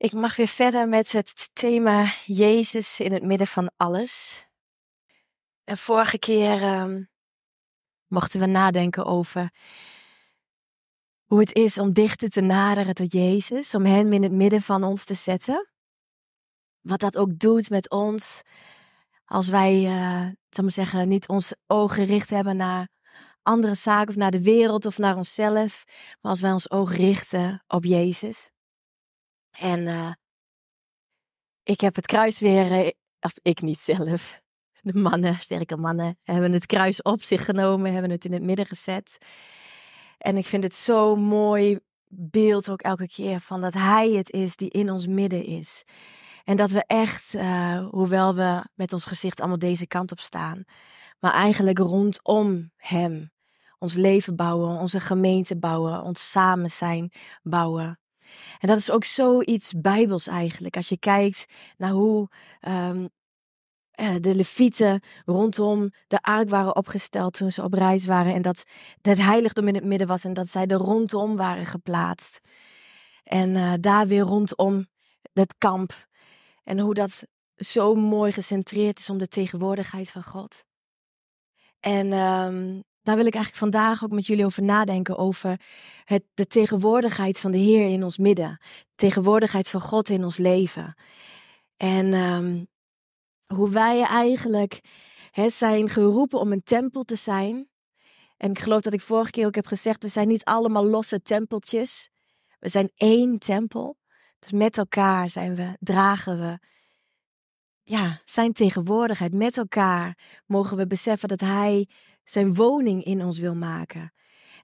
Ik mag weer verder met het thema Jezus in het midden van alles. En vorige keer um, mochten we nadenken over hoe het is om dichter te naderen tot Jezus, om Hem in het midden van ons te zetten. Wat dat ook doet met ons als wij, uh, zal maar zeggen, niet ons ogen gericht hebben naar andere zaken of naar de wereld of naar onszelf, maar als wij ons oog richten op Jezus. En uh, ik heb het kruis weer, uh, of ik niet zelf, de mannen, sterke mannen, hebben het kruis op zich genomen, hebben het in het midden gezet. En ik vind het zo mooi beeld ook elke keer van dat Hij het is die in ons midden is. En dat we echt, uh, hoewel we met ons gezicht allemaal deze kant op staan, maar eigenlijk rondom Hem ons leven bouwen, onze gemeente bouwen, ons samen zijn bouwen. En dat is ook zoiets bijbels eigenlijk. Als je kijkt naar hoe um, de levieten rondom de ark waren opgesteld toen ze op reis waren. En dat het heiligdom in het midden was en dat zij er rondom waren geplaatst. En uh, daar weer rondom het kamp. En hoe dat zo mooi gecentreerd is om de tegenwoordigheid van God. En um, daar wil ik eigenlijk vandaag ook met jullie over nadenken. Over het, de tegenwoordigheid van de Heer in ons midden. De tegenwoordigheid van God in ons leven. En um, hoe wij eigenlijk zijn geroepen om een tempel te zijn. En ik geloof dat ik vorige keer ook heb gezegd: we zijn niet allemaal losse tempeltjes. We zijn één tempel. Dus met elkaar zijn we, dragen we ja, zijn tegenwoordigheid. Met elkaar mogen we beseffen dat Hij zijn woning in ons wil maken.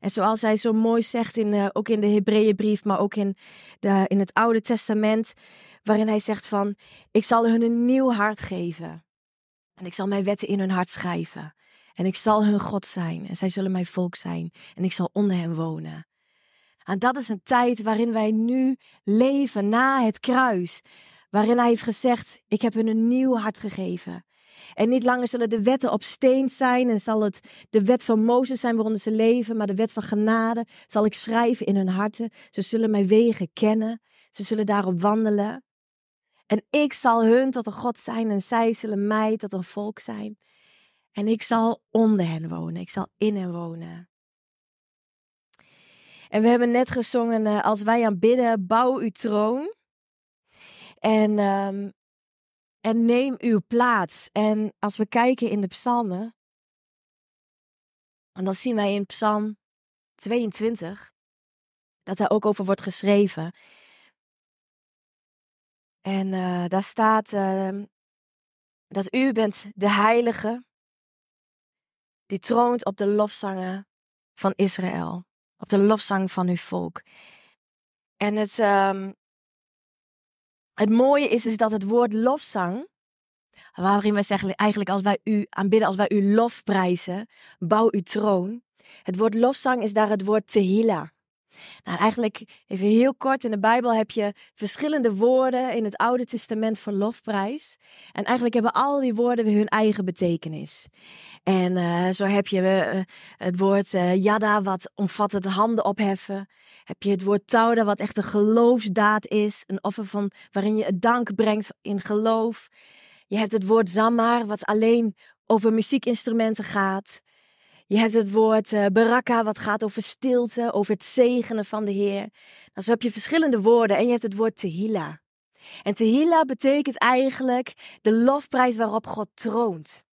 En zoals hij zo mooi zegt, in, ook in de Hebreeënbrief, maar ook in, de, in het Oude Testament, waarin hij zegt van, ik zal hun een nieuw hart geven. En ik zal mijn wetten in hun hart schrijven. En ik zal hun God zijn. En zij zullen mijn volk zijn. En ik zal onder hen wonen. En dat is een tijd waarin wij nu leven na het kruis. Waarin hij heeft gezegd, ik heb hun een nieuw hart gegeven. En niet langer zullen de wetten op steen zijn en zal het de wet van Mozes zijn waaronder ze leven, maar de wet van genade zal ik schrijven in hun harten. Ze zullen mijn wegen kennen, ze zullen daarop wandelen. En ik zal hun tot een God zijn en zij zullen mij tot een volk zijn. En ik zal onder hen wonen, ik zal in hen wonen. En we hebben net gezongen, uh, als wij aanbidden, bouw uw troon. En um, en neem uw plaats. En als we kijken in de psalmen, en dan zien wij in psalm 22 dat daar ook over wordt geschreven. En uh, daar staat uh, dat u bent de heilige die troont op de lofzangen van Israël, op de lofzang van uw volk. En het, um, het mooie is, is dat het woord lofzang, waarin wij zeggen eigenlijk als wij u aanbidden, als wij u lofprijzen, bouw uw troon. Het woord lofzang is daar het woord tehila. Nou, eigenlijk even heel kort, in de Bijbel heb je verschillende woorden in het Oude Testament voor lofprijs. En eigenlijk hebben al die woorden hun eigen betekenis. En uh, zo heb je uh, het woord uh, yada, wat omvat het handen opheffen. Heb je het woord tauda, wat echt een geloofsdaad is. Een offer van, waarin je het dank brengt in geloof. Je hebt het woord zamar, wat alleen over muziekinstrumenten gaat. Je hebt het woord uh, baraka, wat gaat over stilte, over het zegenen van de Heer. Dan zo heb je verschillende woorden en je hebt het woord tehila. En tehila betekent eigenlijk de lofprijs waarop God troont.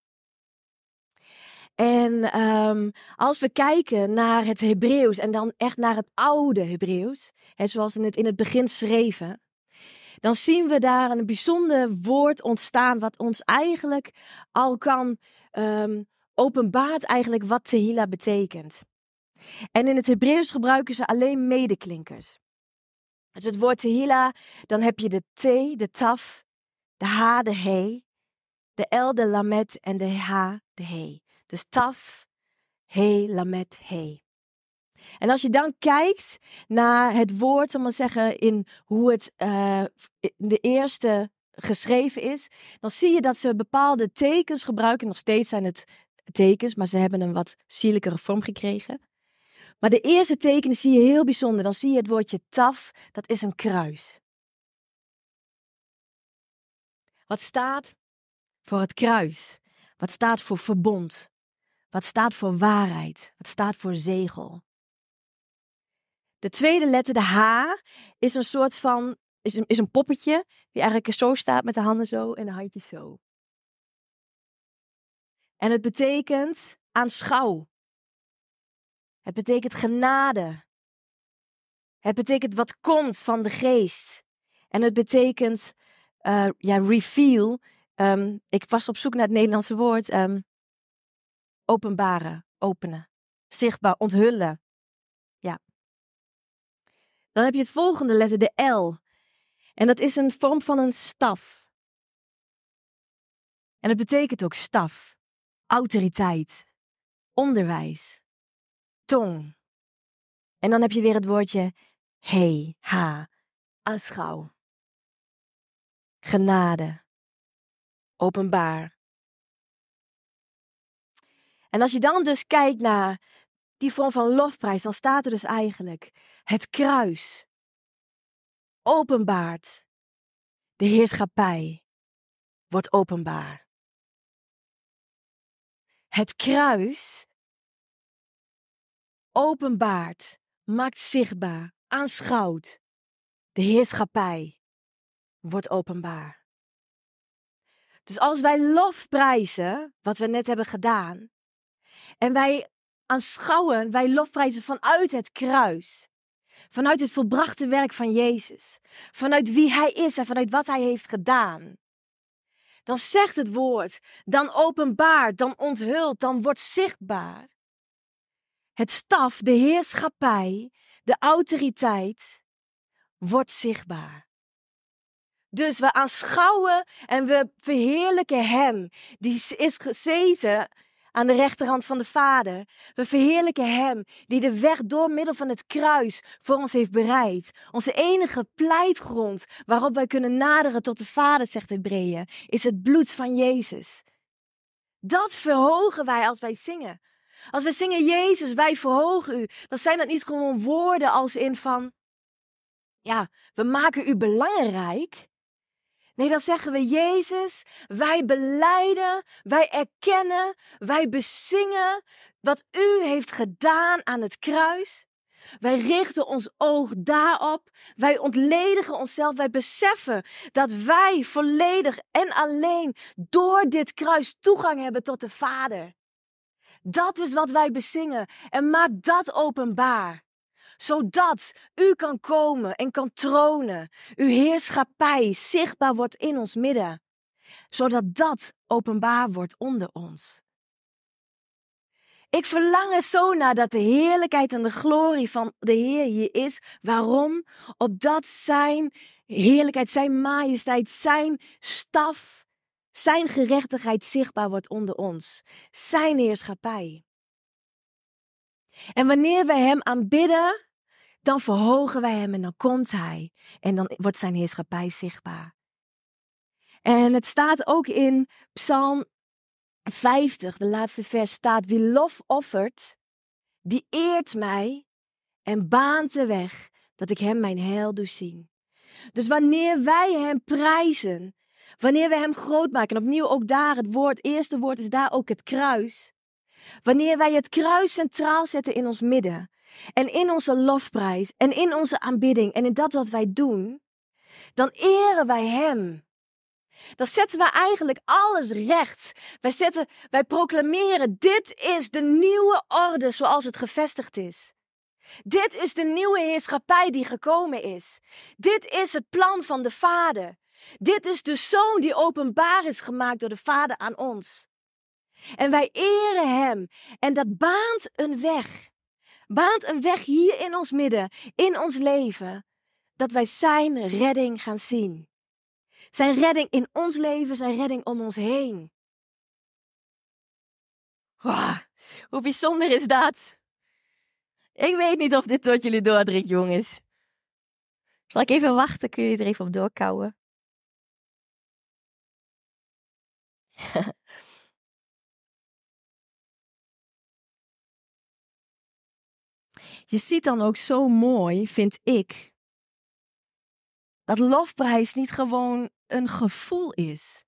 En um, als we kijken naar het Hebreeuws en dan echt naar het oude Hebreeuws, zoals ze het in het begin schreven, dan zien we daar een bijzonder woord ontstaan wat ons eigenlijk al kan um, openbaart eigenlijk wat Tehila betekent. En in het Hebreeuws gebruiken ze alleen medeklinkers. Dus het woord Tehila, dan heb je de T, de Taf, de H, de He, de L, de Lamet en de H, de He. Dus Taf, He, Lamet, He. En als je dan kijkt naar het woord, om te zeggen, in hoe het uh, de eerste geschreven is, dan zie je dat ze bepaalde tekens gebruiken. Nog steeds zijn het tekens, maar ze hebben een wat sierlijkere vorm gekregen. Maar de eerste tekenen zie je heel bijzonder. Dan zie je het woordje taf, dat is een kruis. Wat staat voor het kruis? Wat staat voor verbond? Wat staat voor waarheid? Wat staat voor zegel? De tweede letter, de H, is een soort van, is een, is een poppetje die eigenlijk zo staat met de handen zo en de handjes zo. En het betekent aanschouw. Het betekent genade. Het betekent wat komt van de geest. En het betekent, uh, ja, reveal. Um, ik was op zoek naar het Nederlandse woord. Um, openbaren, openen, zichtbaar, onthullen. Ja. Dan heb je het volgende letter, de L. En dat is een vorm van een staf. En het betekent ook staf, autoriteit, onderwijs, tong. En dan heb je weer het woordje he, ha, aanschouw. Genade, openbaar. En als je dan dus kijkt naar die vorm van lofprijs, dan staat er dus eigenlijk het kruis openbaart. De heerschappij wordt openbaar. Het kruis openbaart, maakt zichtbaar, aanschouwt. De heerschappij wordt openbaar. Dus als wij lof prijzen, wat we net hebben gedaan, en wij aanschouwen, wij lofprijzen vanuit het kruis, vanuit het volbrachte werk van Jezus, vanuit wie Hij is en vanuit wat Hij heeft gedaan, dan zegt het woord, dan openbaart, dan onthult, dan wordt zichtbaar. Het staf, de heerschappij, de autoriteit wordt zichtbaar. Dus we aanschouwen en we verheerlijken Hem, die is gezeten aan de rechterhand van de Vader. We verheerlijken Hem, die de weg door middel van het kruis voor ons heeft bereid. Onze enige pleitgrond waarop wij kunnen naderen tot de Vader, zegt Hebreeën, is het bloed van Jezus. Dat verhogen wij als wij zingen. Als wij zingen Jezus, wij verhogen u, dan zijn dat niet gewoon woorden als in van, ja, we maken u belangrijk. Nee, dan zeggen we Jezus, wij beleiden, wij erkennen, wij bezingen wat u heeft gedaan aan het kruis. Wij richten ons oog daarop. Wij ontledigen onszelf. Wij beseffen dat wij volledig en alleen door dit kruis toegang hebben tot de Vader. Dat is wat wij bezingen en maak dat openbaar. Zodat u kan komen en kan tronen. Uw heerschappij zichtbaar wordt in ons midden. Zodat dat openbaar wordt onder ons. Ik verlang er zo naar dat de heerlijkheid en de glorie van de Heer hier is. Waarom? Opdat zijn heerlijkheid, zijn majesteit, zijn staf zijn gerechtigheid zichtbaar wordt onder ons. Zijn heerschappij. En wanneer wij Hem aanbidden, dan verhogen wij Hem en dan komt Hij. En dan wordt Zijn heerschappij zichtbaar. En het staat ook in Psalm 50, de laatste vers staat: Wie lof offert, die eert mij en baant de weg dat ik Hem mijn heil doe zien. Dus wanneer wij Hem prijzen, Wanneer we Hem groot maken, opnieuw ook daar, het woord, het eerste woord is daar ook het kruis. Wanneer wij het kruis centraal zetten in ons midden en in onze lofprijs en in onze aanbidding en in dat wat wij doen, dan eren wij Hem. Dan zetten we eigenlijk alles recht. Wij, zetten, wij proclameren, dit is de nieuwe orde zoals het gevestigd is. Dit is de nieuwe heerschappij die gekomen is. Dit is het plan van de Vader. Dit is de zoon die openbaar is gemaakt door de Vader aan ons. En wij eren Hem. En dat baant een weg. Baant een weg hier in ons midden, in ons leven. Dat wij Zijn redding gaan zien. Zijn redding in ons leven, zijn redding om ons heen. Wow, hoe bijzonder is dat? Ik weet niet of dit tot jullie doordringt, jongens. Zal ik even wachten? Kun je er even op doorkouwen? Je ziet dan ook zo mooi, vind ik, Dat lofprijs niet gewoon een gevoel is.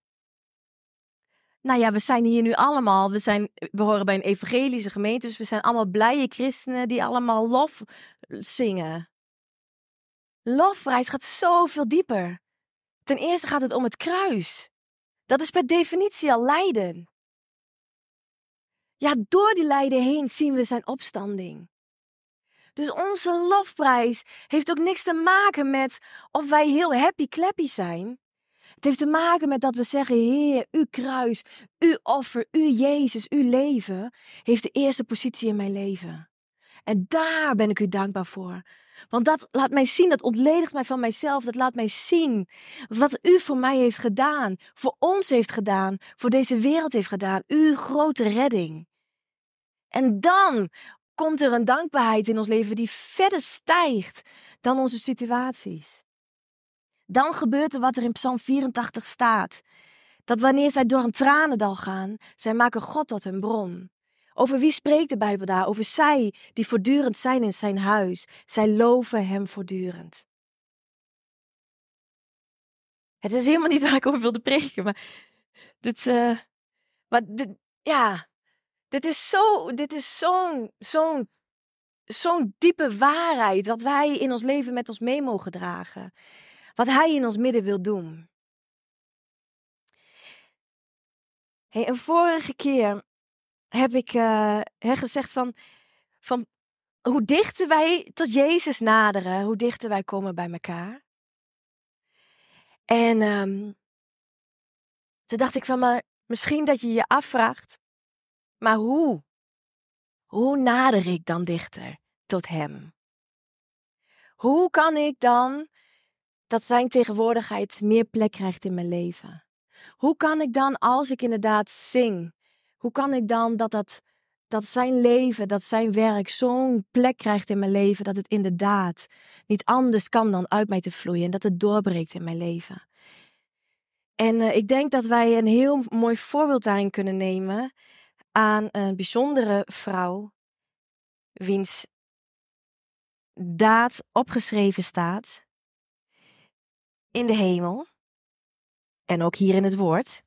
Nou ja, we zijn hier nu allemaal, we, zijn, we horen bij een evangelische gemeente, dus we zijn allemaal blije christenen die allemaal lof zingen. Lofprijs gaat zoveel dieper. Ten eerste gaat het om het kruis. Dat is per definitie al lijden. Ja, door die lijden heen zien we zijn opstanding. Dus onze lofprijs heeft ook niks te maken met of wij heel happy clappy zijn. Het heeft te maken met dat we zeggen: Heer, uw kruis, uw offer, uw Jezus, uw leven heeft de eerste positie in mijn leven. En daar ben ik u dankbaar voor. Want dat laat mij zien, dat ontledigt mij van mijzelf. Dat laat mij zien wat u voor mij heeft gedaan, voor ons heeft gedaan, voor deze wereld heeft gedaan. Uw grote redding. En dan komt er een dankbaarheid in ons leven die verder stijgt dan onze situaties. Dan gebeurt er wat er in Psalm 84 staat. Dat wanneer zij door een tranendal gaan, zij maken God tot hun bron. Over wie spreekt de Bijbel daar? Over zij die voortdurend zijn in zijn huis. Zij loven hem voortdurend. Het is helemaal niet waar ik over wilde preken, maar dit, uh, maar dit, ja, dit is zo, dit is zo'n, zo'n, zo'n diepe waarheid wat wij in ons leven met ons mee mogen dragen. Wat Hij in ons midden wil doen. Hey, een vorige keer heb ik uh, gezegd van, van hoe dichter wij tot Jezus naderen, hoe dichter wij komen bij elkaar. En um, toen dacht ik van, maar misschien dat je je afvraagt, maar hoe? Hoe nader ik dan dichter tot Hem? Hoe kan ik dan dat Zijn tegenwoordigheid meer plek krijgt in mijn leven? Hoe kan ik dan, als ik inderdaad zing, hoe kan ik dan dat, dat, dat Zijn leven, dat Zijn werk zo'n plek krijgt in mijn leven, dat het inderdaad niet anders kan dan uit mij te vloeien en dat het doorbreekt in mijn leven? En uh, ik denk dat wij een heel mooi voorbeeld daarin kunnen nemen aan een bijzondere vrouw, wiens daad opgeschreven staat in de hemel en ook hier in het woord.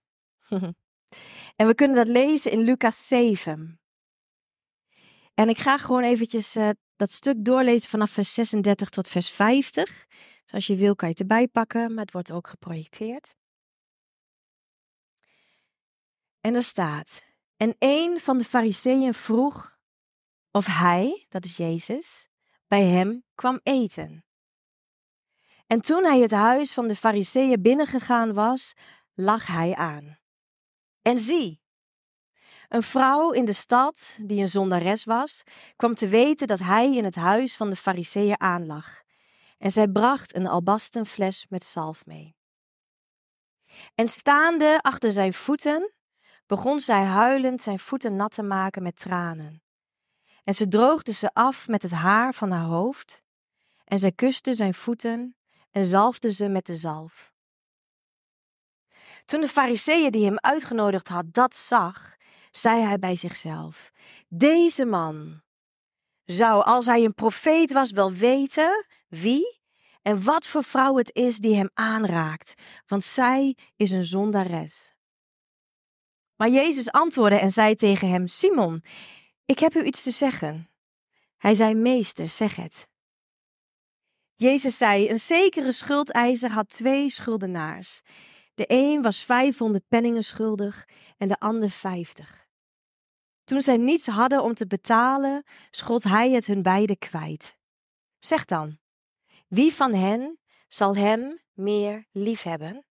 en we kunnen dat lezen in Lucas 7. En ik ga gewoon eventjes uh, dat stuk doorlezen vanaf vers 36 tot vers 50. Dus als je wil kan je het erbij pakken, maar het wordt ook geprojecteerd. En er staat: en een van de fariseeën vroeg of hij, dat is Jezus, bij hem kwam eten. En toen hij het huis van de fariseeën binnengegaan was, lag hij aan. En zie, een vrouw in de stad, die een zondares was, kwam te weten dat hij in het huis van de fariseeën aanlag. En zij bracht een albasten fles met zalf mee. En staande achter zijn voeten begon zij huilend zijn voeten nat te maken met tranen. En ze droogde ze af met het haar van haar hoofd, en zij kuste zijn voeten en zalfde ze met de zalf. Toen de fariseeën die hem uitgenodigd had dat zag, zei hij bij zichzelf: Deze man zou, als hij een profeet was, wel weten wie en wat voor vrouw het is die hem aanraakt, want zij is een zondares. Maar Jezus antwoordde en zei tegen hem: Simon, ik heb u iets te zeggen. Hij zei: Meester, zeg het. Jezus zei: Een zekere schuldeiser had twee schuldenaars. De een was 500 penningen schuldig en de ander 50. Toen zij niets hadden om te betalen, schold hij het hun beiden kwijt. Zeg dan: Wie van hen zal hem meer liefhebben?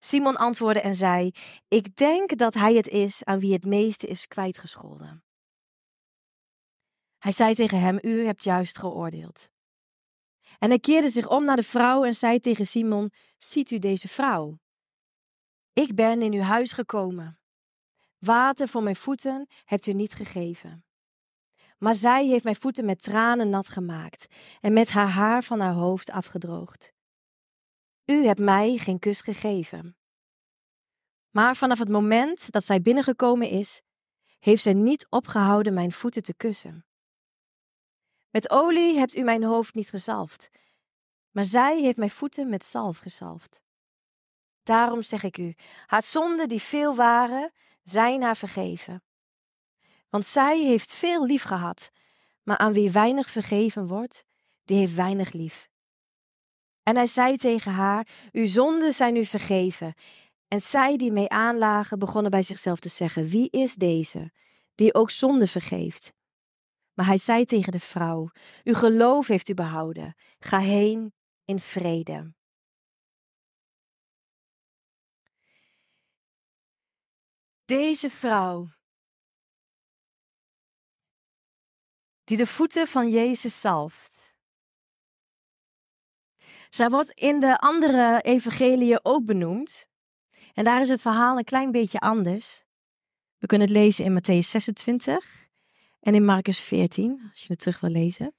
Simon antwoordde en zei: Ik denk dat hij het is aan wie het meeste is kwijtgescholden. Hij zei tegen hem: U hebt juist geoordeeld. En hij keerde zich om naar de vrouw en zei tegen Simon: Ziet u deze vrouw? Ik ben in uw huis gekomen. Water voor mijn voeten hebt u niet gegeven. Maar zij heeft mijn voeten met tranen nat gemaakt en met haar haar van haar hoofd afgedroogd. U hebt mij geen kus gegeven. Maar vanaf het moment dat zij binnengekomen is, heeft zij niet opgehouden mijn voeten te kussen. Met olie hebt u mijn hoofd niet gezalfd, maar zij heeft mijn voeten met zalf gezalfd. Daarom zeg ik u, haar zonden die veel waren, zijn haar vergeven. Want zij heeft veel lief gehad, maar aan wie weinig vergeven wordt, die heeft weinig lief. En hij zei tegen haar: Uw zonden zijn u vergeven. En zij die mee aanlagen, begonnen bij zichzelf te zeggen: Wie is deze, die ook zonde vergeeft? Maar hij zei tegen de vrouw: Uw geloof heeft u behouden. Ga heen in vrede. Deze vrouw, die de voeten van Jezus zalft. Zij wordt in de andere evangeliën ook benoemd. En daar is het verhaal een klein beetje anders. We kunnen het lezen in Matthäus 26 en in Marcus 14, als je het terug wil lezen.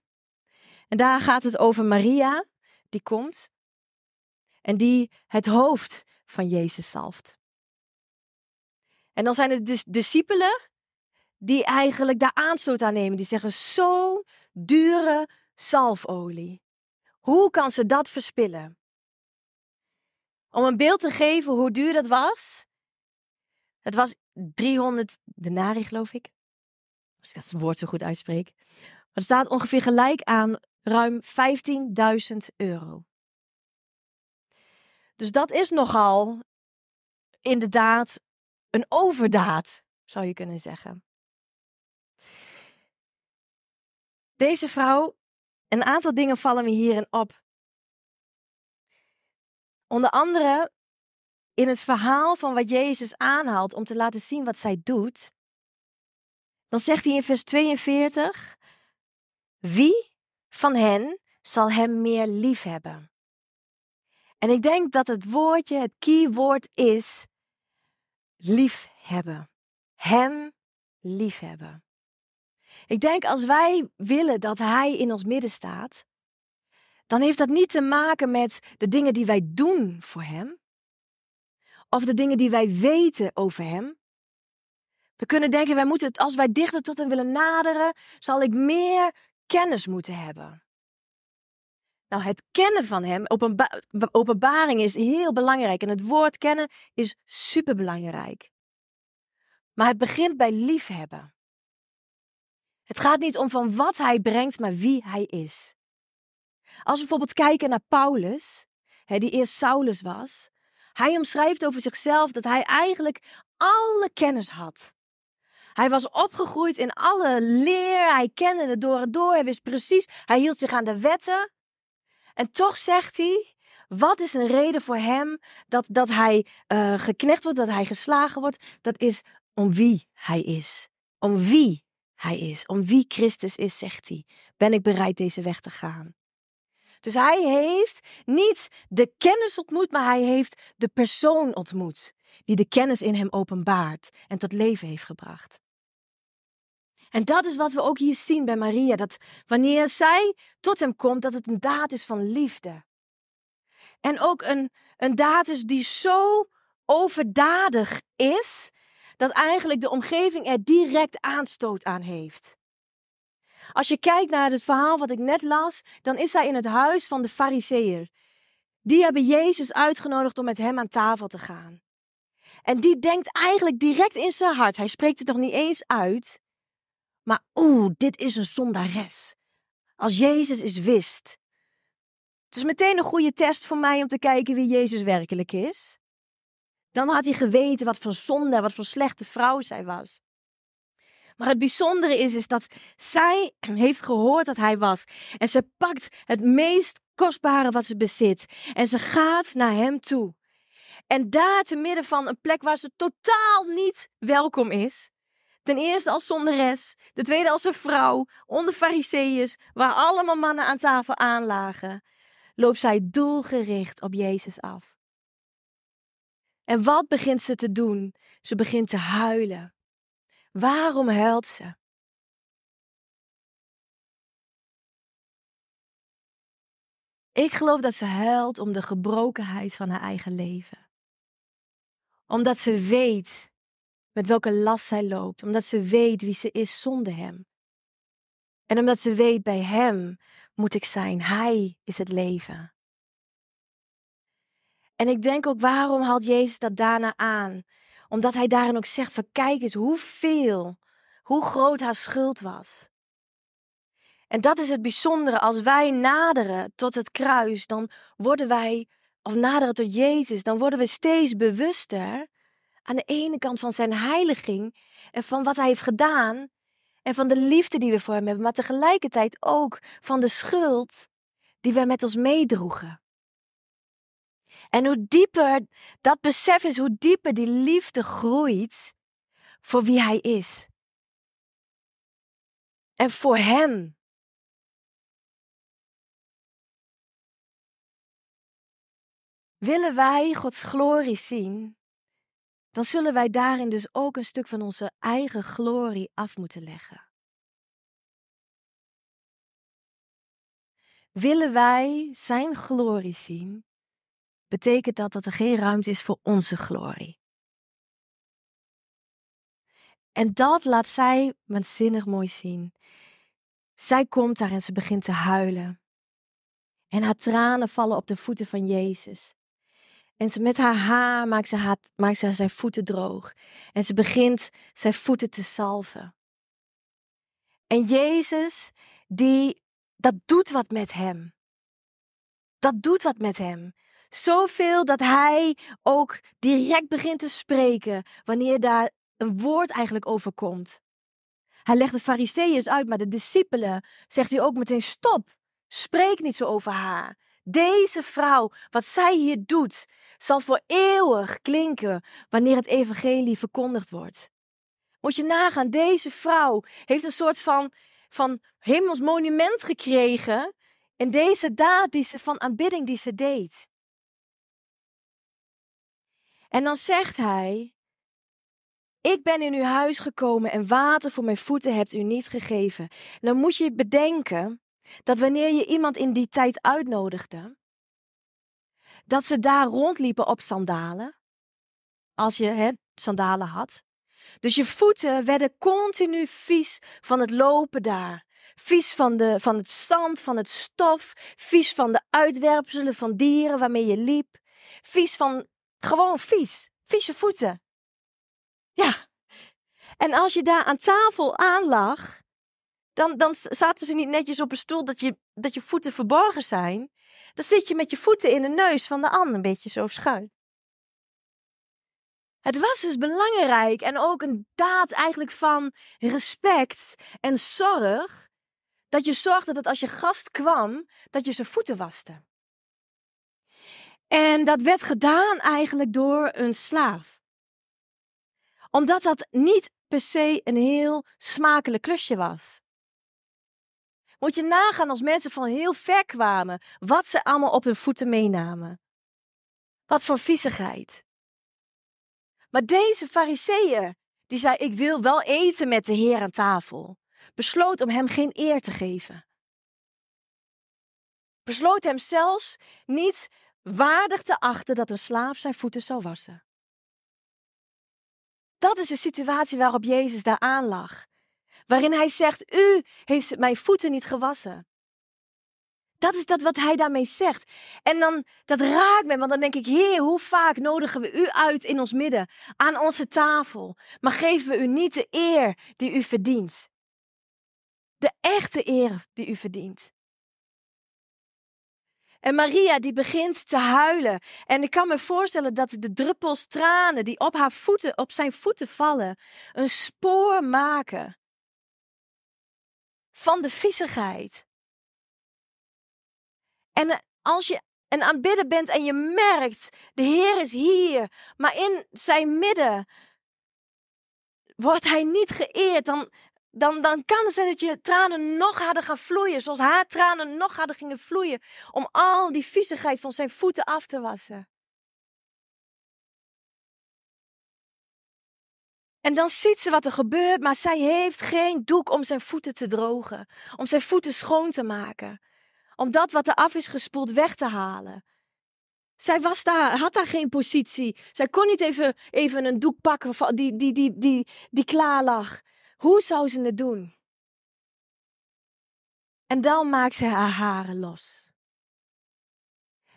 En daar gaat het over Maria, die komt en die het hoofd van Jezus zalft. En dan zijn het dus discipelen die eigenlijk daar aanstoot aan nemen. Die zeggen, zo'n dure zalfolie. Hoe kan ze dat verspillen? Om een beeld te geven hoe duur dat was. Het was 300 denari, geloof ik. Als ik dat woord zo goed uitspreek. Het staat ongeveer gelijk aan ruim 15.000 euro. Dus dat is nogal inderdaad een overdaad, zou je kunnen zeggen. Deze vrouw, een aantal dingen vallen me hierin op. Onder andere in het verhaal van wat Jezus aanhaalt om te laten zien wat zij doet. Dan zegt hij in vers 42: Wie van hen zal hem meer lief hebben? En ik denk dat het woordje, het keywoord is liefhebben. Hem liefhebben. Ik denk als wij willen dat Hij in ons midden staat, dan heeft dat niet te maken met de dingen die wij doen voor Hem, of de dingen die wij weten over Hem. We kunnen denken, wij moeten, als wij dichter tot Hem willen naderen, zal ik meer kennis moeten hebben. Nou, het kennen van Hem, openba openbaring is heel belangrijk en het woord kennen is superbelangrijk. Maar het begint bij liefhebben. Het gaat niet om van wat hij brengt, maar wie hij is. Als we bijvoorbeeld kijken naar Paulus, die eerst Saulus was, hij omschrijft over zichzelf dat hij eigenlijk alle kennis had. Hij was opgegroeid in alle leer, hij kende het door en door, hij wist precies, hij hield zich aan de wetten. En toch zegt hij, wat is een reden voor hem dat, dat hij uh, geknecht wordt, dat hij geslagen wordt? Dat is om wie hij is. Om wie hij is. Om wie Christus is, zegt hij. Ben ik bereid deze weg te gaan? Dus hij heeft niet de kennis ontmoet, maar hij heeft de persoon ontmoet. Die de kennis in hem openbaart en tot leven heeft gebracht. En dat is wat we ook hier zien bij Maria. Dat wanneer zij tot hem komt, dat het een daad is van liefde. En ook een, een daad is die zo overdadig is, dat eigenlijk de omgeving er direct aanstoot aan heeft. Als je kijkt naar het verhaal wat ik net las, dan is hij in het huis van de Fariseeër. Die hebben Jezus uitgenodigd om met hem aan tafel te gaan. En die denkt eigenlijk direct in zijn hart, hij spreekt het nog niet eens uit, maar oeh, dit is een zondares. Als Jezus is wist. Het is meteen een goede test voor mij om te kijken wie Jezus werkelijk is. Dan had hij geweten wat voor zonde, wat voor slechte vrouw zij was. Maar het bijzondere is, is dat zij heeft gehoord dat hij was. En ze pakt het meest kostbare wat ze bezit. En ze gaat naar hem toe. En daar te midden van een plek waar ze totaal niet welkom is. Ten eerste als zonderes, de tweede als een vrouw, onder fariseeërs, waar allemaal mannen aan tafel aanlagen, loopt zij doelgericht op Jezus af. En wat begint ze te doen? Ze begint te huilen. Waarom huilt ze? Ik geloof dat ze huilt om de gebrokenheid van haar eigen leven. Omdat ze weet met welke last zij loopt. Omdat ze weet wie ze is zonder hem. En omdat ze weet bij hem moet ik zijn. Hij is het leven. En ik denk ook, waarom haalt Jezus dat daarna aan? Omdat hij daarin ook zegt, van kijk eens hoeveel, hoe groot haar schuld was. En dat is het bijzondere, als wij naderen tot het kruis, dan worden wij, of naderen tot Jezus, dan worden we steeds bewuster aan de ene kant van zijn heiliging en van wat hij heeft gedaan en van de liefde die we voor hem hebben, maar tegelijkertijd ook van de schuld die we met ons meedroegen. En hoe dieper dat besef is, hoe dieper die liefde groeit voor wie hij is. En voor hem. Willen wij Gods glorie zien, dan zullen wij daarin dus ook een stuk van onze eigen glorie af moeten leggen. Willen wij Zijn glorie zien, betekent dat dat er geen ruimte is voor onze glorie. En dat laat zij waanzinnig mooi zien. Zij komt daar en ze begint te huilen. En haar tranen vallen op de voeten van Jezus. En ze, met haar haar maakt ze, haar, maakt ze zijn voeten droog. En ze begint zijn voeten te salven. En Jezus, die, dat doet wat met hem. Dat doet wat met hem. Zoveel dat hij ook direct begint te spreken wanneer daar een woord eigenlijk over komt. Hij legt de fariseeërs uit, maar de discipelen zegt hij ook meteen stop. Spreek niet zo over haar. Deze vrouw, wat zij hier doet, zal voor eeuwig klinken wanneer het evangelie verkondigd wordt. Moet je nagaan, deze vrouw heeft een soort van, van hemels monument gekregen in deze daad die ze, van aanbidding die ze deed. En dan zegt hij, ik ben in uw huis gekomen en water voor mijn voeten hebt u niet gegeven. dan moet je bedenken dat wanneer je iemand in die tijd uitnodigde, dat ze daar rondliepen op sandalen. Als je hè, sandalen had. Dus je voeten werden continu vies van het lopen daar. Vies van, de, van het zand, van het stof. Vies van de uitwerpselen van dieren waarmee je liep. Vies van, gewoon vies. Vieze voeten. Ja. En als je daar aan tafel aanlag, dan, dan zaten ze niet netjes op een stoel dat je, dat je voeten verborgen zijn. Dan zit je met je voeten in de neus van de ander, een beetje zo schuin. Het was dus belangrijk en ook een daad eigenlijk van respect en zorg. Dat je zorgde dat als je gast kwam, dat je zijn voeten waste. En dat werd gedaan eigenlijk door een slaaf. Omdat dat niet per se een heel smakelijk klusje was. Moet je nagaan als mensen van heel ver kwamen, wat ze allemaal op hun voeten meenamen. Wat voor viezigheid. Maar deze fariseeën, die zei, ik wil wel eten met de Heer aan tafel, besloot om hem geen eer te geven. Besloot hem zelfs niet waardig te achten dat een slaaf zijn voeten zou wassen. Dat is de situatie waarop Jezus daar aan lag waarin hij zegt: U heeft mijn voeten niet gewassen. Dat is dat wat hij daarmee zegt. En dan, dat raakt me, want dan denk ik, Heer, hoe vaak nodigen we u uit in ons midden, aan onze tafel, maar geven we u niet de eer die u verdient. De echte eer die u verdient. En Maria die begint te huilen. En ik kan me voorstellen dat de druppels tranen die op haar voeten, op zijn voeten vallen, een spoor maken van de viezigheid. En eh, als je een aanbidder bent en je merkt, de Heer is hier, maar in zijn midden wordt hij niet geëerd, dan, dan, dan kan het zijn dat je tranen nog harder gaan vloeien, zoals haar tranen nog harder gingen vloeien, om al die viezigheid van zijn voeten af te wassen. En dan ziet ze wat er gebeurt, maar zij heeft geen doek om zijn voeten te drogen, om zijn voeten schoon te maken, om dat wat er af is gespoeld weg te halen. Zij was daar, had daar geen positie. Zij kon niet even, even een doek pakken die, die, die, die, die klaar lag. Hoe zou ze het doen? En dan maakt ze haar haren los.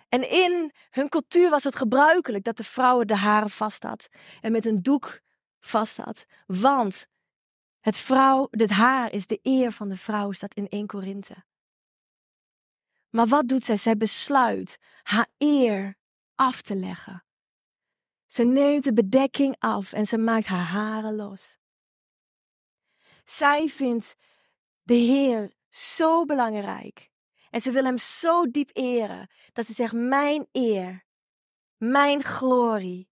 En in hun cultuur was het gebruikelijk dat de vrouwen de haren vast had en met een doek vast had. Want het, vrouw, het haar is de eer van de vrouw, staat in 1 Korinthe. Maar wat doet zij? Zij besluit haar eer af te leggen. Ze neemt de bedekking af en ze maakt haar haren los. Zij vindt de Heer zo belangrijk. En ze wil hem zo diep eren dat ze zegt: Mijn eer, mijn glorie.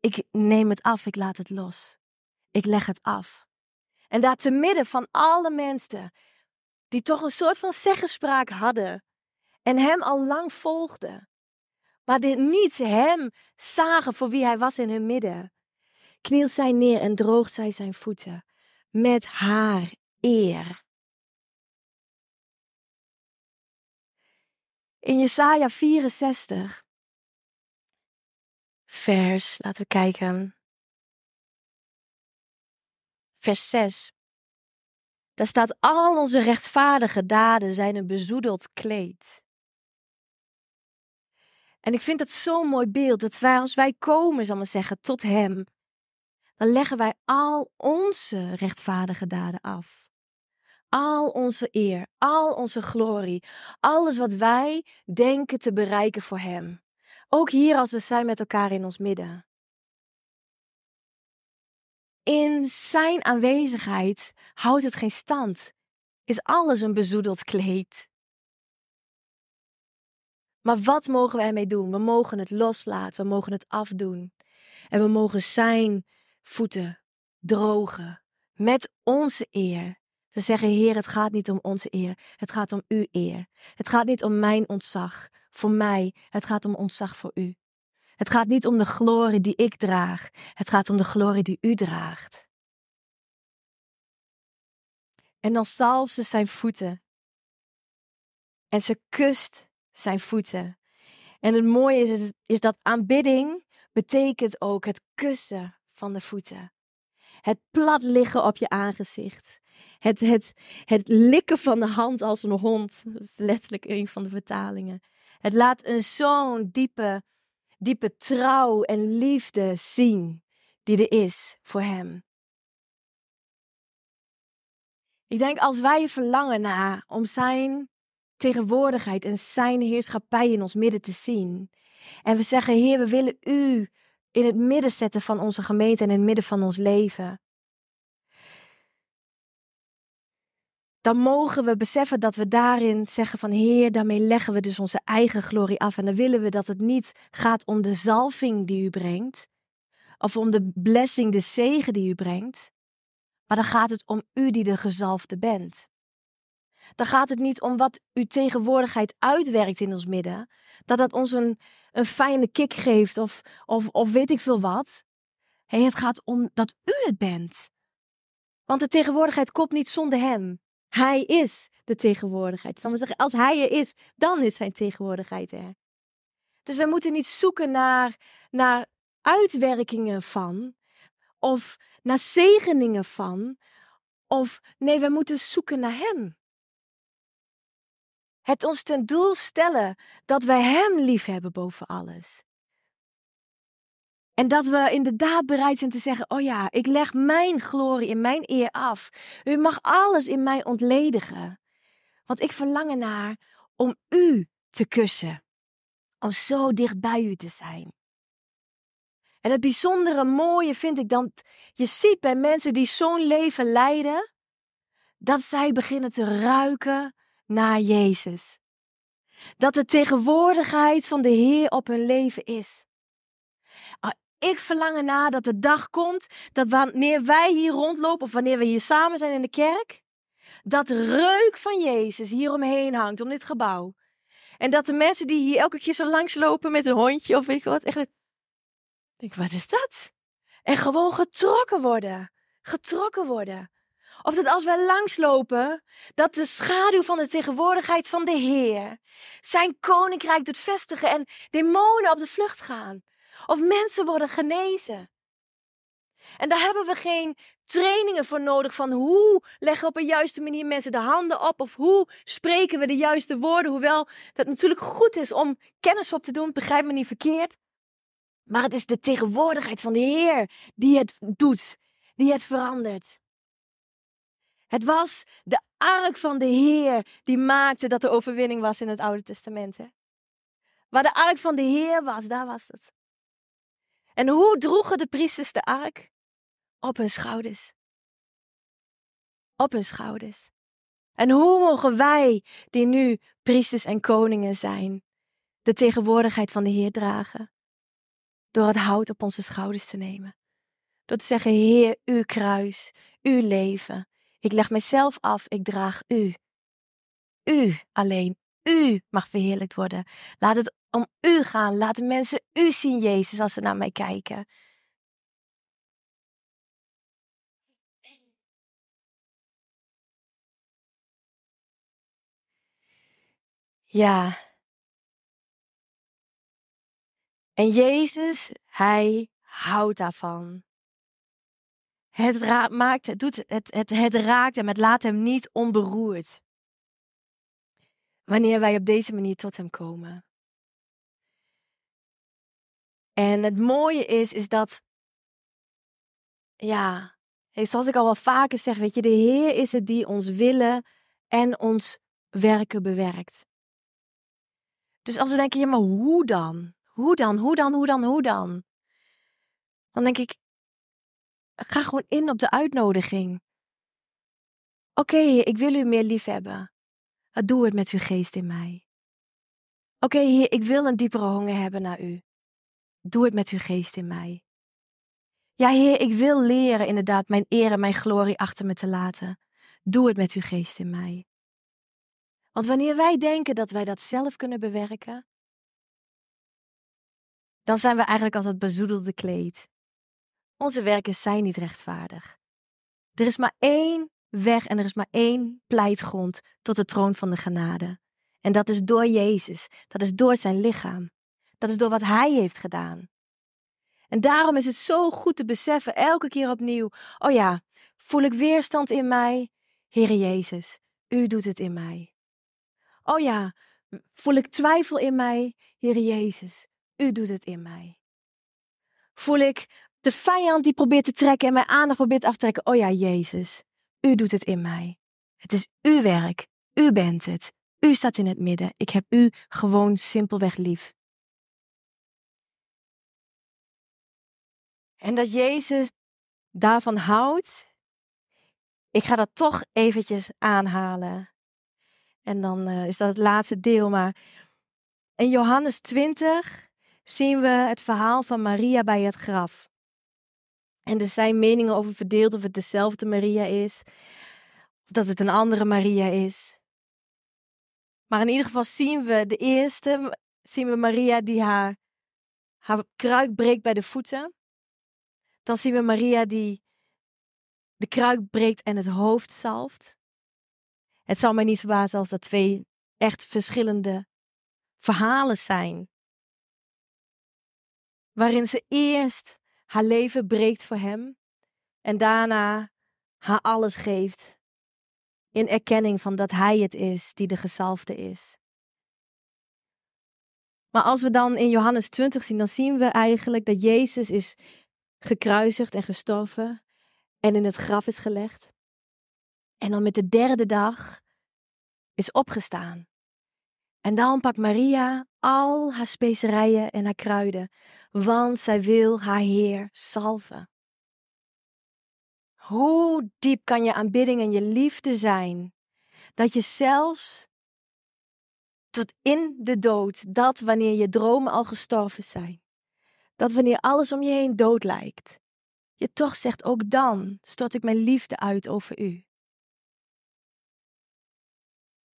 Ik neem het af, ik laat het los. Ik leg het af. En daar te midden van alle mensen die toch een soort van zeggenspraak hadden en hem al lang volgden, maar dit niet hem zagen voor wie hij was in hun midden, knielt zij neer en droogt zij zijn voeten met haar eer. In Jesaja 64, vers, laten we kijken, vers 6. Daar staat: Al onze rechtvaardige daden zijn een bezoedeld kleed. En ik vind het zo'n mooi beeld dat wij, als wij komen, zal maar zeggen, tot Hem, dan leggen wij al onze rechtvaardige daden af. Al onze eer, al onze glorie, alles wat wij denken te bereiken voor Hem. Ook hier als we zijn met elkaar in ons midden. In Zijn aanwezigheid houdt het geen stand. Is alles een bezoedeld kleed. Maar wat mogen we ermee doen? We mogen het loslaten, we mogen het afdoen. En we mogen Zijn voeten drogen met onze eer. Te zeggen, Heer, het gaat niet om onze eer, het gaat om uw eer. Het gaat niet om mijn ontzag voor mij, het gaat om ontzag voor u. Het gaat niet om de glorie die ik draag, het gaat om de glorie die u draagt. En dan zalft ze zijn voeten. En ze kust zijn voeten. En het mooie is, is dat aanbidding betekent ook het kussen van de voeten. Het plat liggen op je aangezicht. Het, het, het likken van de hand als een hond. Dat is letterlijk een van de vertalingen. Het laat een zo'n diepe, diepe trouw en liefde zien die er is voor hem. Ik denk als wij verlangen naar om zijn tegenwoordigheid en zijn heerschappij in ons midden te zien. En we zeggen, Heer, we willen u in het midden zetten van onze gemeente en in het midden van ons leven. Dan mogen we beseffen dat we daarin zeggen van Heer, daarmee leggen we dus onze eigen glorie af. En dan willen we dat het niet gaat om de zalving die u brengt, of om de blessing, de zegen die u brengt, maar dan gaat het om u die de gezalfde bent. Dan gaat het niet om wat uw tegenwoordigheid uitwerkt in ons midden, dat dat ons een, een fijne kick geeft of, of, of weet ik veel wat. Hey, het gaat om dat u het bent. Want de tegenwoordigheid komt niet zonder hem. Hij is de tegenwoordigheid. Zeggen, als hij er is, dan is zijn tegenwoordigheid er. Dus we moeten niet zoeken naar, naar uitwerkingen van, of naar zegeningen van, of nee, we moeten zoeken naar hem. Het ons ten doel stellen dat wij Hem lief hebben boven alles. En dat we inderdaad bereid zijn te zeggen: Oh ja, ik leg mijn glorie en mijn eer af. U mag alles in mij ontledigen. Want ik verlang ernaar om U te kussen. Om zo dicht bij U te zijn. En het bijzondere mooie vind ik dan, je ziet bij mensen die zo'n leven leiden, dat zij beginnen te ruiken naar Jezus. Dat de tegenwoordigheid van de Heer op hun leven is. Ah, ik verlang ernaar dat de dag komt dat wanneer wij hier rondlopen of wanneer we hier samen zijn in de kerk, dat reuk van Jezus hier omheen hangt, om dit gebouw. En dat de mensen die hier elke keer zo langs lopen met een hondje of weet ik wat, echt denk, wat is dat? En gewoon getrokken worden. Getrokken worden. Of dat als wij langslopen, dat de schaduw van de tegenwoordigheid van de Heer zijn koninkrijk doet vestigen en demonen op de vlucht gaan. Of mensen worden genezen. En daar hebben we geen trainingen voor nodig van hoe leggen we op een juiste manier mensen de handen op of hoe spreken we de juiste woorden. Hoewel dat natuurlijk goed is om kennis op te doen, begrijp me niet verkeerd. Maar het is de tegenwoordigheid van de Heer die het doet, die het verandert. Het was de ark van de Heer die maakte dat er overwinning was in het Oude Testament. Hè? Waar de ark van de Heer was, daar was het. En hoe droegen de priesters de ark? Op hun schouders. Op hun schouders. En hoe mogen wij, die nu priesters en koningen zijn, de tegenwoordigheid van de Heer dragen? Door het hout op onze schouders te nemen. Door te zeggen, Heer, uw kruis, uw leven. Ik leg mijzelf af, ik draag u. U alleen, u mag verheerlijkt worden. Laat het om u gaan. Laat de mensen u zien, Jezus, als ze naar mij kijken. Ja. En Jezus, hij houdt daarvan. Het maakt, het, doet, het, het, het raakt hem, het laat hem niet onberoerd. Wanneer wij op deze manier tot hem komen. En het mooie is, is dat, ja, zoals ik al wel vaker zeg, weet je, de Heer is het die ons willen en ons werken bewerkt. Dus als we denken, ja, maar hoe dan? Hoe dan? Hoe dan? Hoe dan? Hoe dan? Dan denk ik, ga gewoon in op de uitnodiging. Oké, ik wil u meer lief hebben. Doe het met uw geest in mij. Oké, Heer, ik wil een diepere honger hebben naar u. Doe het met uw geest in mij. Ja, Heer, ik wil leren inderdaad mijn eer en mijn glorie achter me te laten. Doe het met uw geest in mij. Want wanneer wij denken dat wij dat zelf kunnen bewerken, dan zijn we eigenlijk als het bezoedelde kleed. Onze werken zijn niet rechtvaardig. Er is maar één weg en er is maar één pleitgrond tot de troon van de genade. En dat is door Jezus, dat is door zijn lichaam. Dat is door wat Hij heeft gedaan. En daarom is het zo goed te beseffen, elke keer opnieuw: oh ja, voel ik weerstand in mij? Heere Jezus, U doet het in mij. Oh ja, voel ik twijfel in mij? Heere Jezus, U doet het in mij. Voel ik de vijand die probeert te trekken en mijn aandacht probeert af te trekken? Oh ja, Jezus, U doet het in mij. Het is Uw werk. U bent het. U staat in het midden. Ik heb U gewoon simpelweg lief. En dat Jezus daarvan houdt. Ik ga dat toch eventjes aanhalen. En dan uh, is dat het laatste deel. Maar in Johannes 20 zien we het verhaal van Maria bij het graf. En er zijn meningen over verdeeld of het dezelfde Maria is. Of dat het een andere Maria is. Maar in ieder geval zien we de eerste, zien we Maria die haar, haar kruik breekt bij de voeten dan zien we Maria die de kruik breekt en het hoofd zalft. Het zal mij niet verbazen als dat twee echt verschillende verhalen zijn. Waarin ze eerst haar leven breekt voor hem en daarna haar alles geeft. In erkenning van dat hij het is die de gezalfde is. Maar als we dan in Johannes 20 zien, dan zien we eigenlijk dat Jezus is gekruisigd en gestorven en in het graf is gelegd. En dan met de derde dag is opgestaan. En dan pakt Maria al haar specerijen en haar kruiden, want zij wil haar Heer salven. Hoe diep kan je aanbidding en je liefde zijn, dat je zelfs tot in de dood, dat wanneer je dromen al gestorven zijn, dat wanneer alles om je heen dood lijkt, je toch zegt: ook dan stort ik mijn liefde uit over u.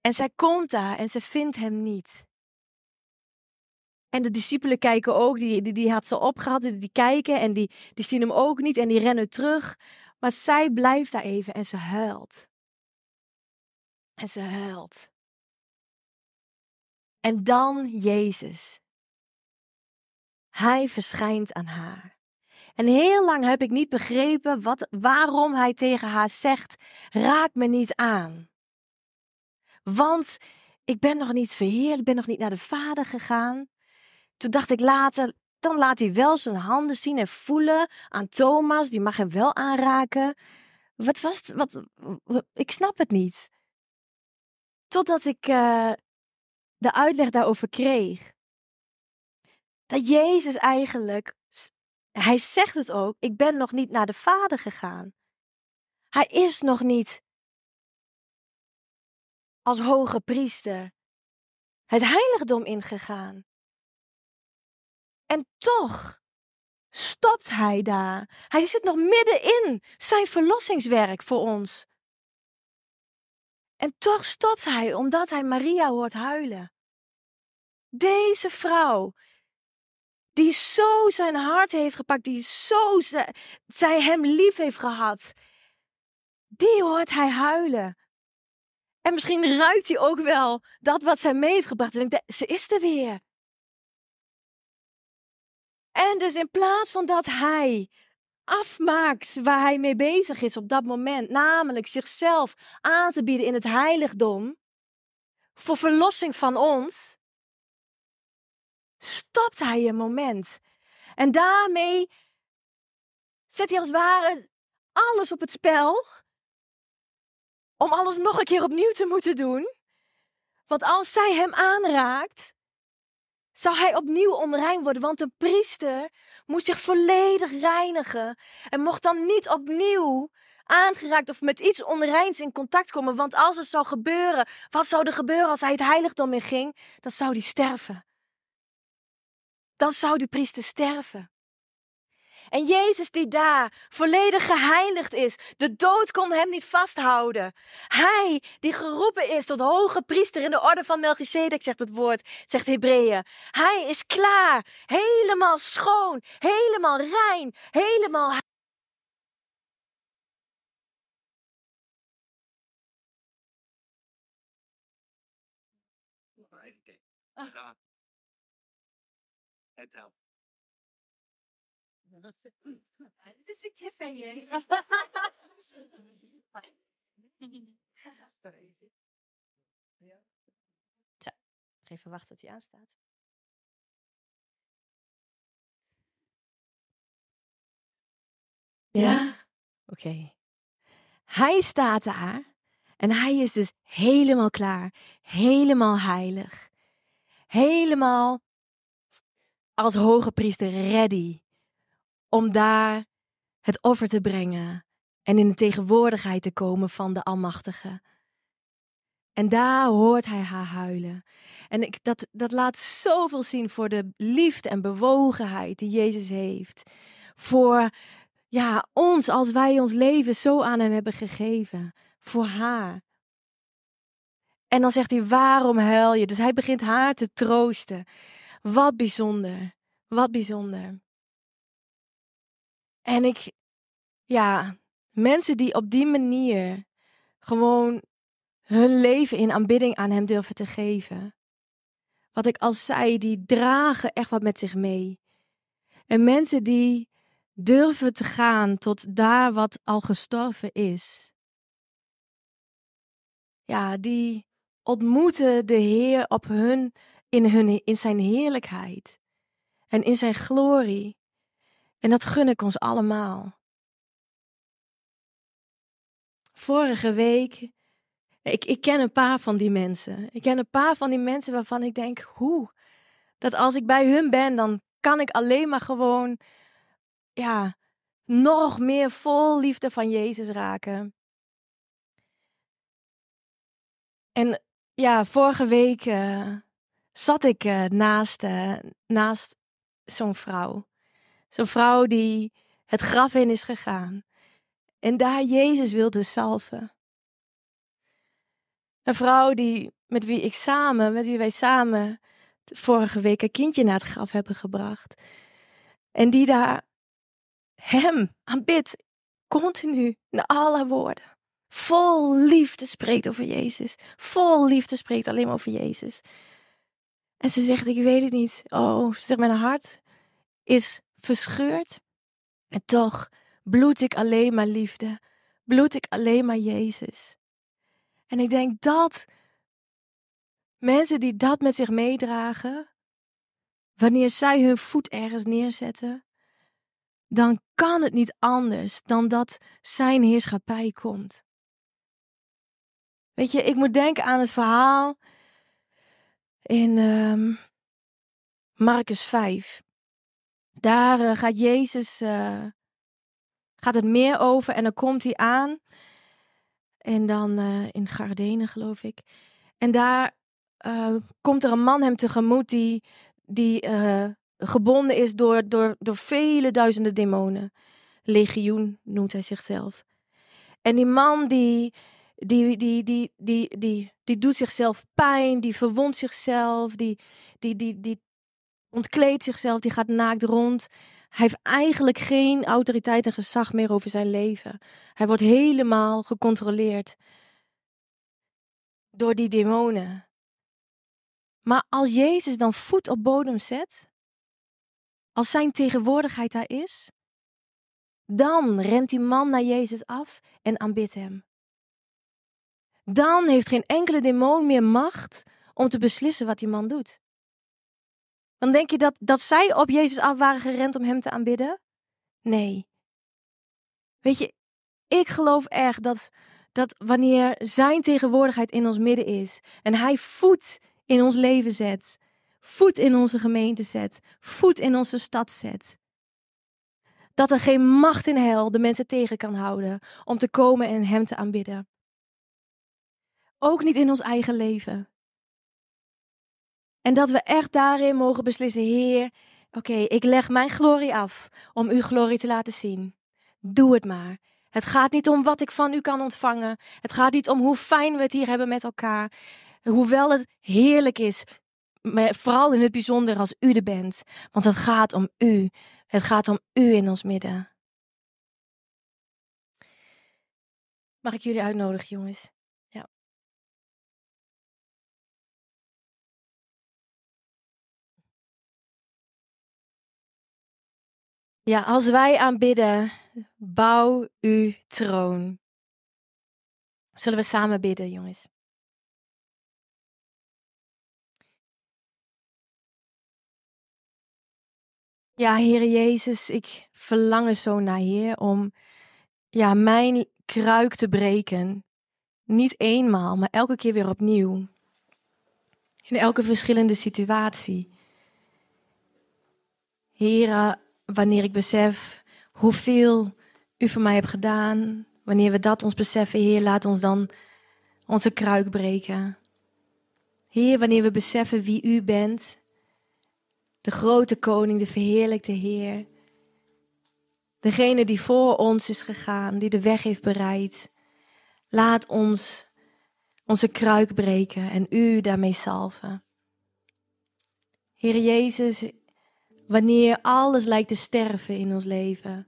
En zij komt daar en ze vindt hem niet. En de discipelen kijken ook, die, die, die had ze opgehaald, die, die kijken en die, die zien hem ook niet en die rennen terug. Maar zij blijft daar even en ze huilt. En ze huilt. En dan Jezus. Hij verschijnt aan haar. En heel lang heb ik niet begrepen wat, waarom hij tegen haar zegt: raak me niet aan. Want ik ben nog niet verheerd, ik ben nog niet naar de vader gegaan. Toen dacht ik later, dan laat hij wel zijn handen zien en voelen aan Thomas, die mag hem wel aanraken. Wat was het? Wat, ik snap het niet. Totdat ik uh, de uitleg daarover kreeg. Dat Jezus eigenlijk, hij zegt het ook, ik ben nog niet naar de Vader gegaan. Hij is nog niet als hoge priester het heiligdom ingegaan. En toch stopt hij daar. Hij zit nog middenin zijn verlossingswerk voor ons. En toch stopt hij omdat hij Maria hoort huilen. Deze vrouw, die zo zijn hart heeft gepakt, die zo zij hem lief heeft gehad, die hoort hij huilen. En misschien ruikt hij ook wel dat wat zij mee heeft gebracht. En ze is er weer. En dus in plaats van dat hij afmaakt waar hij mee bezig is op dat moment, namelijk zichzelf aan te bieden in het heiligdom voor verlossing van ons, stopt hij een moment. En daarmee zet hij als het ware alles op het spel om alles nog een keer opnieuw te moeten doen. Want als zij hem aanraakt, zou hij opnieuw onrein worden. Want een priester moest zich volledig reinigen en mocht dan niet opnieuw aangeraakt of met iets onreins in contact komen. Want als het zou gebeuren, wat zou er gebeuren als hij het heiligdom in ging? Dan zou hij sterven. Dan zou die priester sterven. En Jezus die daar volledig geheiligd is, de dood kon hem niet vasthouden. Hij die geroepen is tot hoge priester in de orde van Melchizedek, zegt het woord, zegt Hebreeën. Hij is klaar, helemaal schoon, helemaal rein, helemaal Het helpt. Het is een cliffhanger. Zo, even wachten tot hij aanstaat. Ja? Oké. Hij staat daar en hij is dus helemaal klaar, helemaal heilig, helemaal als hoge priester ready om daar het offer te brengen en in de tegenwoordigheid te komen van de Almachtige. En daar hoort hij haar huilen. En ik, dat, dat laat zoveel zien voor de liefde en bewogenheid die Jezus heeft. Voor ja, ons als wij ons leven zo aan hem hebben gegeven. Voor haar. En dan zegt hij, waarom huil je? Dus hij begint haar te troosten. Wat bijzonder. Wat bijzonder. En ik, ja, mensen die op die manier gewoon hun leven in aanbidding aan Hem durven te geven. Wat ik al zei, die dragen echt wat met zich mee. En mensen die durven te gaan tot daar wat al gestorven is. Ja, die ontmoeten de Heer op hun, in, hun, in zijn heerlijkheid en in zijn glorie. En dat gun ik ons allemaal. Vorige week, ik, ik ken een paar van die mensen. Ik ken een paar van die mensen waarvan ik denk, hoe? Dat als ik bij hun ben, dan kan ik alleen maar gewoon, ja, nog meer vol liefde van Jezus raken. En ja, vorige week uh, zat ik uh, naast, uh, naast zo'n vrouw. Zo'n vrouw die het graf in is gegaan. En daar Jezus wilde salven. Een vrouw die, met wie ik samen, met wie wij samen vorige week een kindje naar het graf hebben gebracht. En die daar hem aanbidt, continu, naar alle woorden. Vol liefde spreekt over Jezus. Vol liefde spreekt alleen over Jezus. En ze zegt, ik weet het niet. Oh, ze zegt, mijn hart is verscheurd En toch bloed ik alleen maar liefde. Bloed ik alleen maar Jezus. En ik denk dat mensen die dat met zich meedragen, wanneer zij hun voet ergens neerzetten, dan kan het niet anders dan dat zijn heerschappij komt. Weet je, ik moet denken aan het verhaal in um, Marcus 5. Daar uh, gaat Jezus, uh, gaat het meer over en dan komt hij aan. En dan uh, in Gardenen, geloof ik. En daar komt er een man hem tegemoet die, die gebonden is door, door, door vele duizenden demonen. Legioen noemt hij zichzelf. En die man die, die, die, die, die, die, die doet zichzelf pijn, die verwondt zichzelf, die, die, die, die ontkleedt zichzelf, die gaat naakt rond. Hij heeft eigenlijk geen autoriteit en gezag meer over zijn leven. Hij wordt helemaal gecontroleerd door die demonen. Maar als Jezus dan voet op bodem zet, als zijn tegenwoordigheid daar is, dan rent die man naar Jezus af en aanbidt hem. Dan heeft geen enkele demon meer macht om te beslissen wat die man doet. Dan denk je dat, dat zij op Jezus af waren gerend om hem te aanbidden? Nee. Weet je, ik geloof echt dat, dat wanneer zijn tegenwoordigheid in ons midden is en hij voet in ons leven zet, voet in onze gemeente zet, voet in onze stad zet, dat er geen macht in hel de mensen tegen kan houden om te komen en hem te aanbidden. Ook niet in ons eigen leven. En dat we echt daarin mogen beslissen, Heer, oké, ik leg mijn glorie af om uw glorie te laten zien. Doe het maar. Het gaat niet om wat ik van u kan ontvangen. Het gaat niet om hoe fijn we het hier hebben met elkaar. Hoewel het heerlijk is, vooral in het bijzonder als u er bent. Want het gaat om u. Het gaat om u in ons midden. Mag ik jullie uitnodigen, jongens? Ja, als wij aanbidden, bouw uw troon. Zullen we samen bidden, jongens? Ja, Heer Jezus, ik verlang er zo naar, Heer, om ja, mijn kruik te breken. Niet eenmaal, maar elke keer weer opnieuw. In elke verschillende situatie. Heer, wanneer ik besef hoeveel u voor mij hebt gedaan, wanneer we dat ons beseffen, Heer, laat ons dan onze kruik breken. Heer, wanneer we beseffen wie u bent, de grote koning, de verheerlijkte Heer, degene die voor ons is gegaan, die de weg heeft bereid, laat ons onze kruik breken en u daarmee salven. Heer Jezus, wanneer alles lijkt te sterven in ons leven.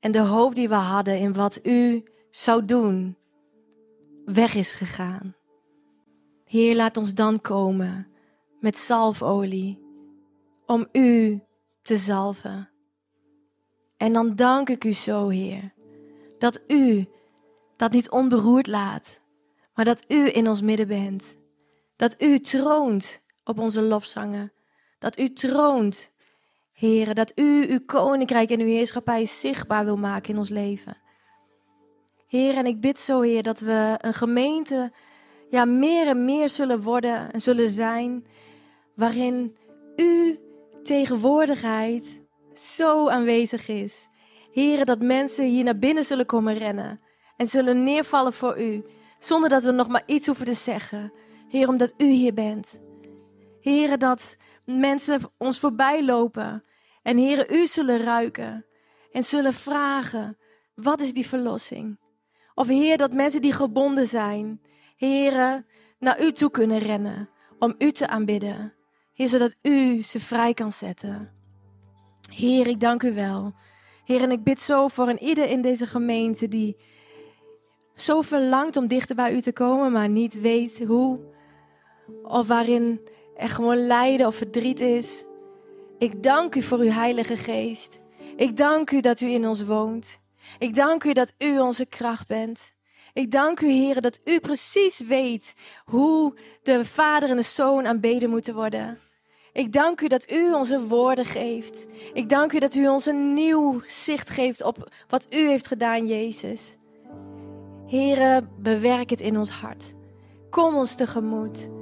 En de hoop die we hadden in wat u zou doen, weg is gegaan. Heer, laat ons dan komen met zalfolie om u te zalven. En dan dank ik u zo, Heer, dat u dat niet onberoerd laat, maar dat u in ons midden bent. Dat u troont op onze lofzangen dat u troont, Heren, dat u uw koninkrijk en uw heerschappij zichtbaar wil maken in ons leven. Heer, en ik bid zo, Heer, dat we een gemeente ja, meer en meer zullen worden en zullen zijn, waarin uw tegenwoordigheid zo aanwezig is. Heren, dat mensen hier naar binnen zullen komen rennen en zullen neervallen voor u, zonder dat we nog maar iets hoeven te zeggen. Heer, omdat u hier bent. Heren, dat mensen ons voorbij lopen. En heren, u zullen ruiken en zullen vragen, wat is die verlossing? Of heer, dat mensen die gebonden zijn, heren, naar u toe kunnen rennen om u te aanbidden. Heer, zodat u ze vrij kan zetten. Heer, ik dank u wel. Heer, en ik bid zo voor een ieder in deze gemeente die zo verlangt om dichter bij u te komen, maar niet weet hoe. Of waarin er gewoon lijden of verdriet is. Ik dank u voor uw Heilige Geest. Ik dank u dat u in ons woont. Ik dank u dat u onze kracht bent. Ik dank u, Heer, dat u precies weet hoe de Vader en de Zoon aanbeden moeten worden. Ik dank u dat u onze woorden geeft. Ik dank u dat u ons een nieuw zicht geeft op wat u heeft gedaan, Jezus. Here, bewerk het in ons hart. Kom ons tegemoet.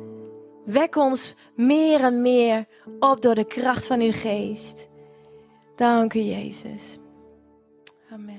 Wek ons meer en meer op door de kracht van uw geest. Dank u, Jezus. Amen.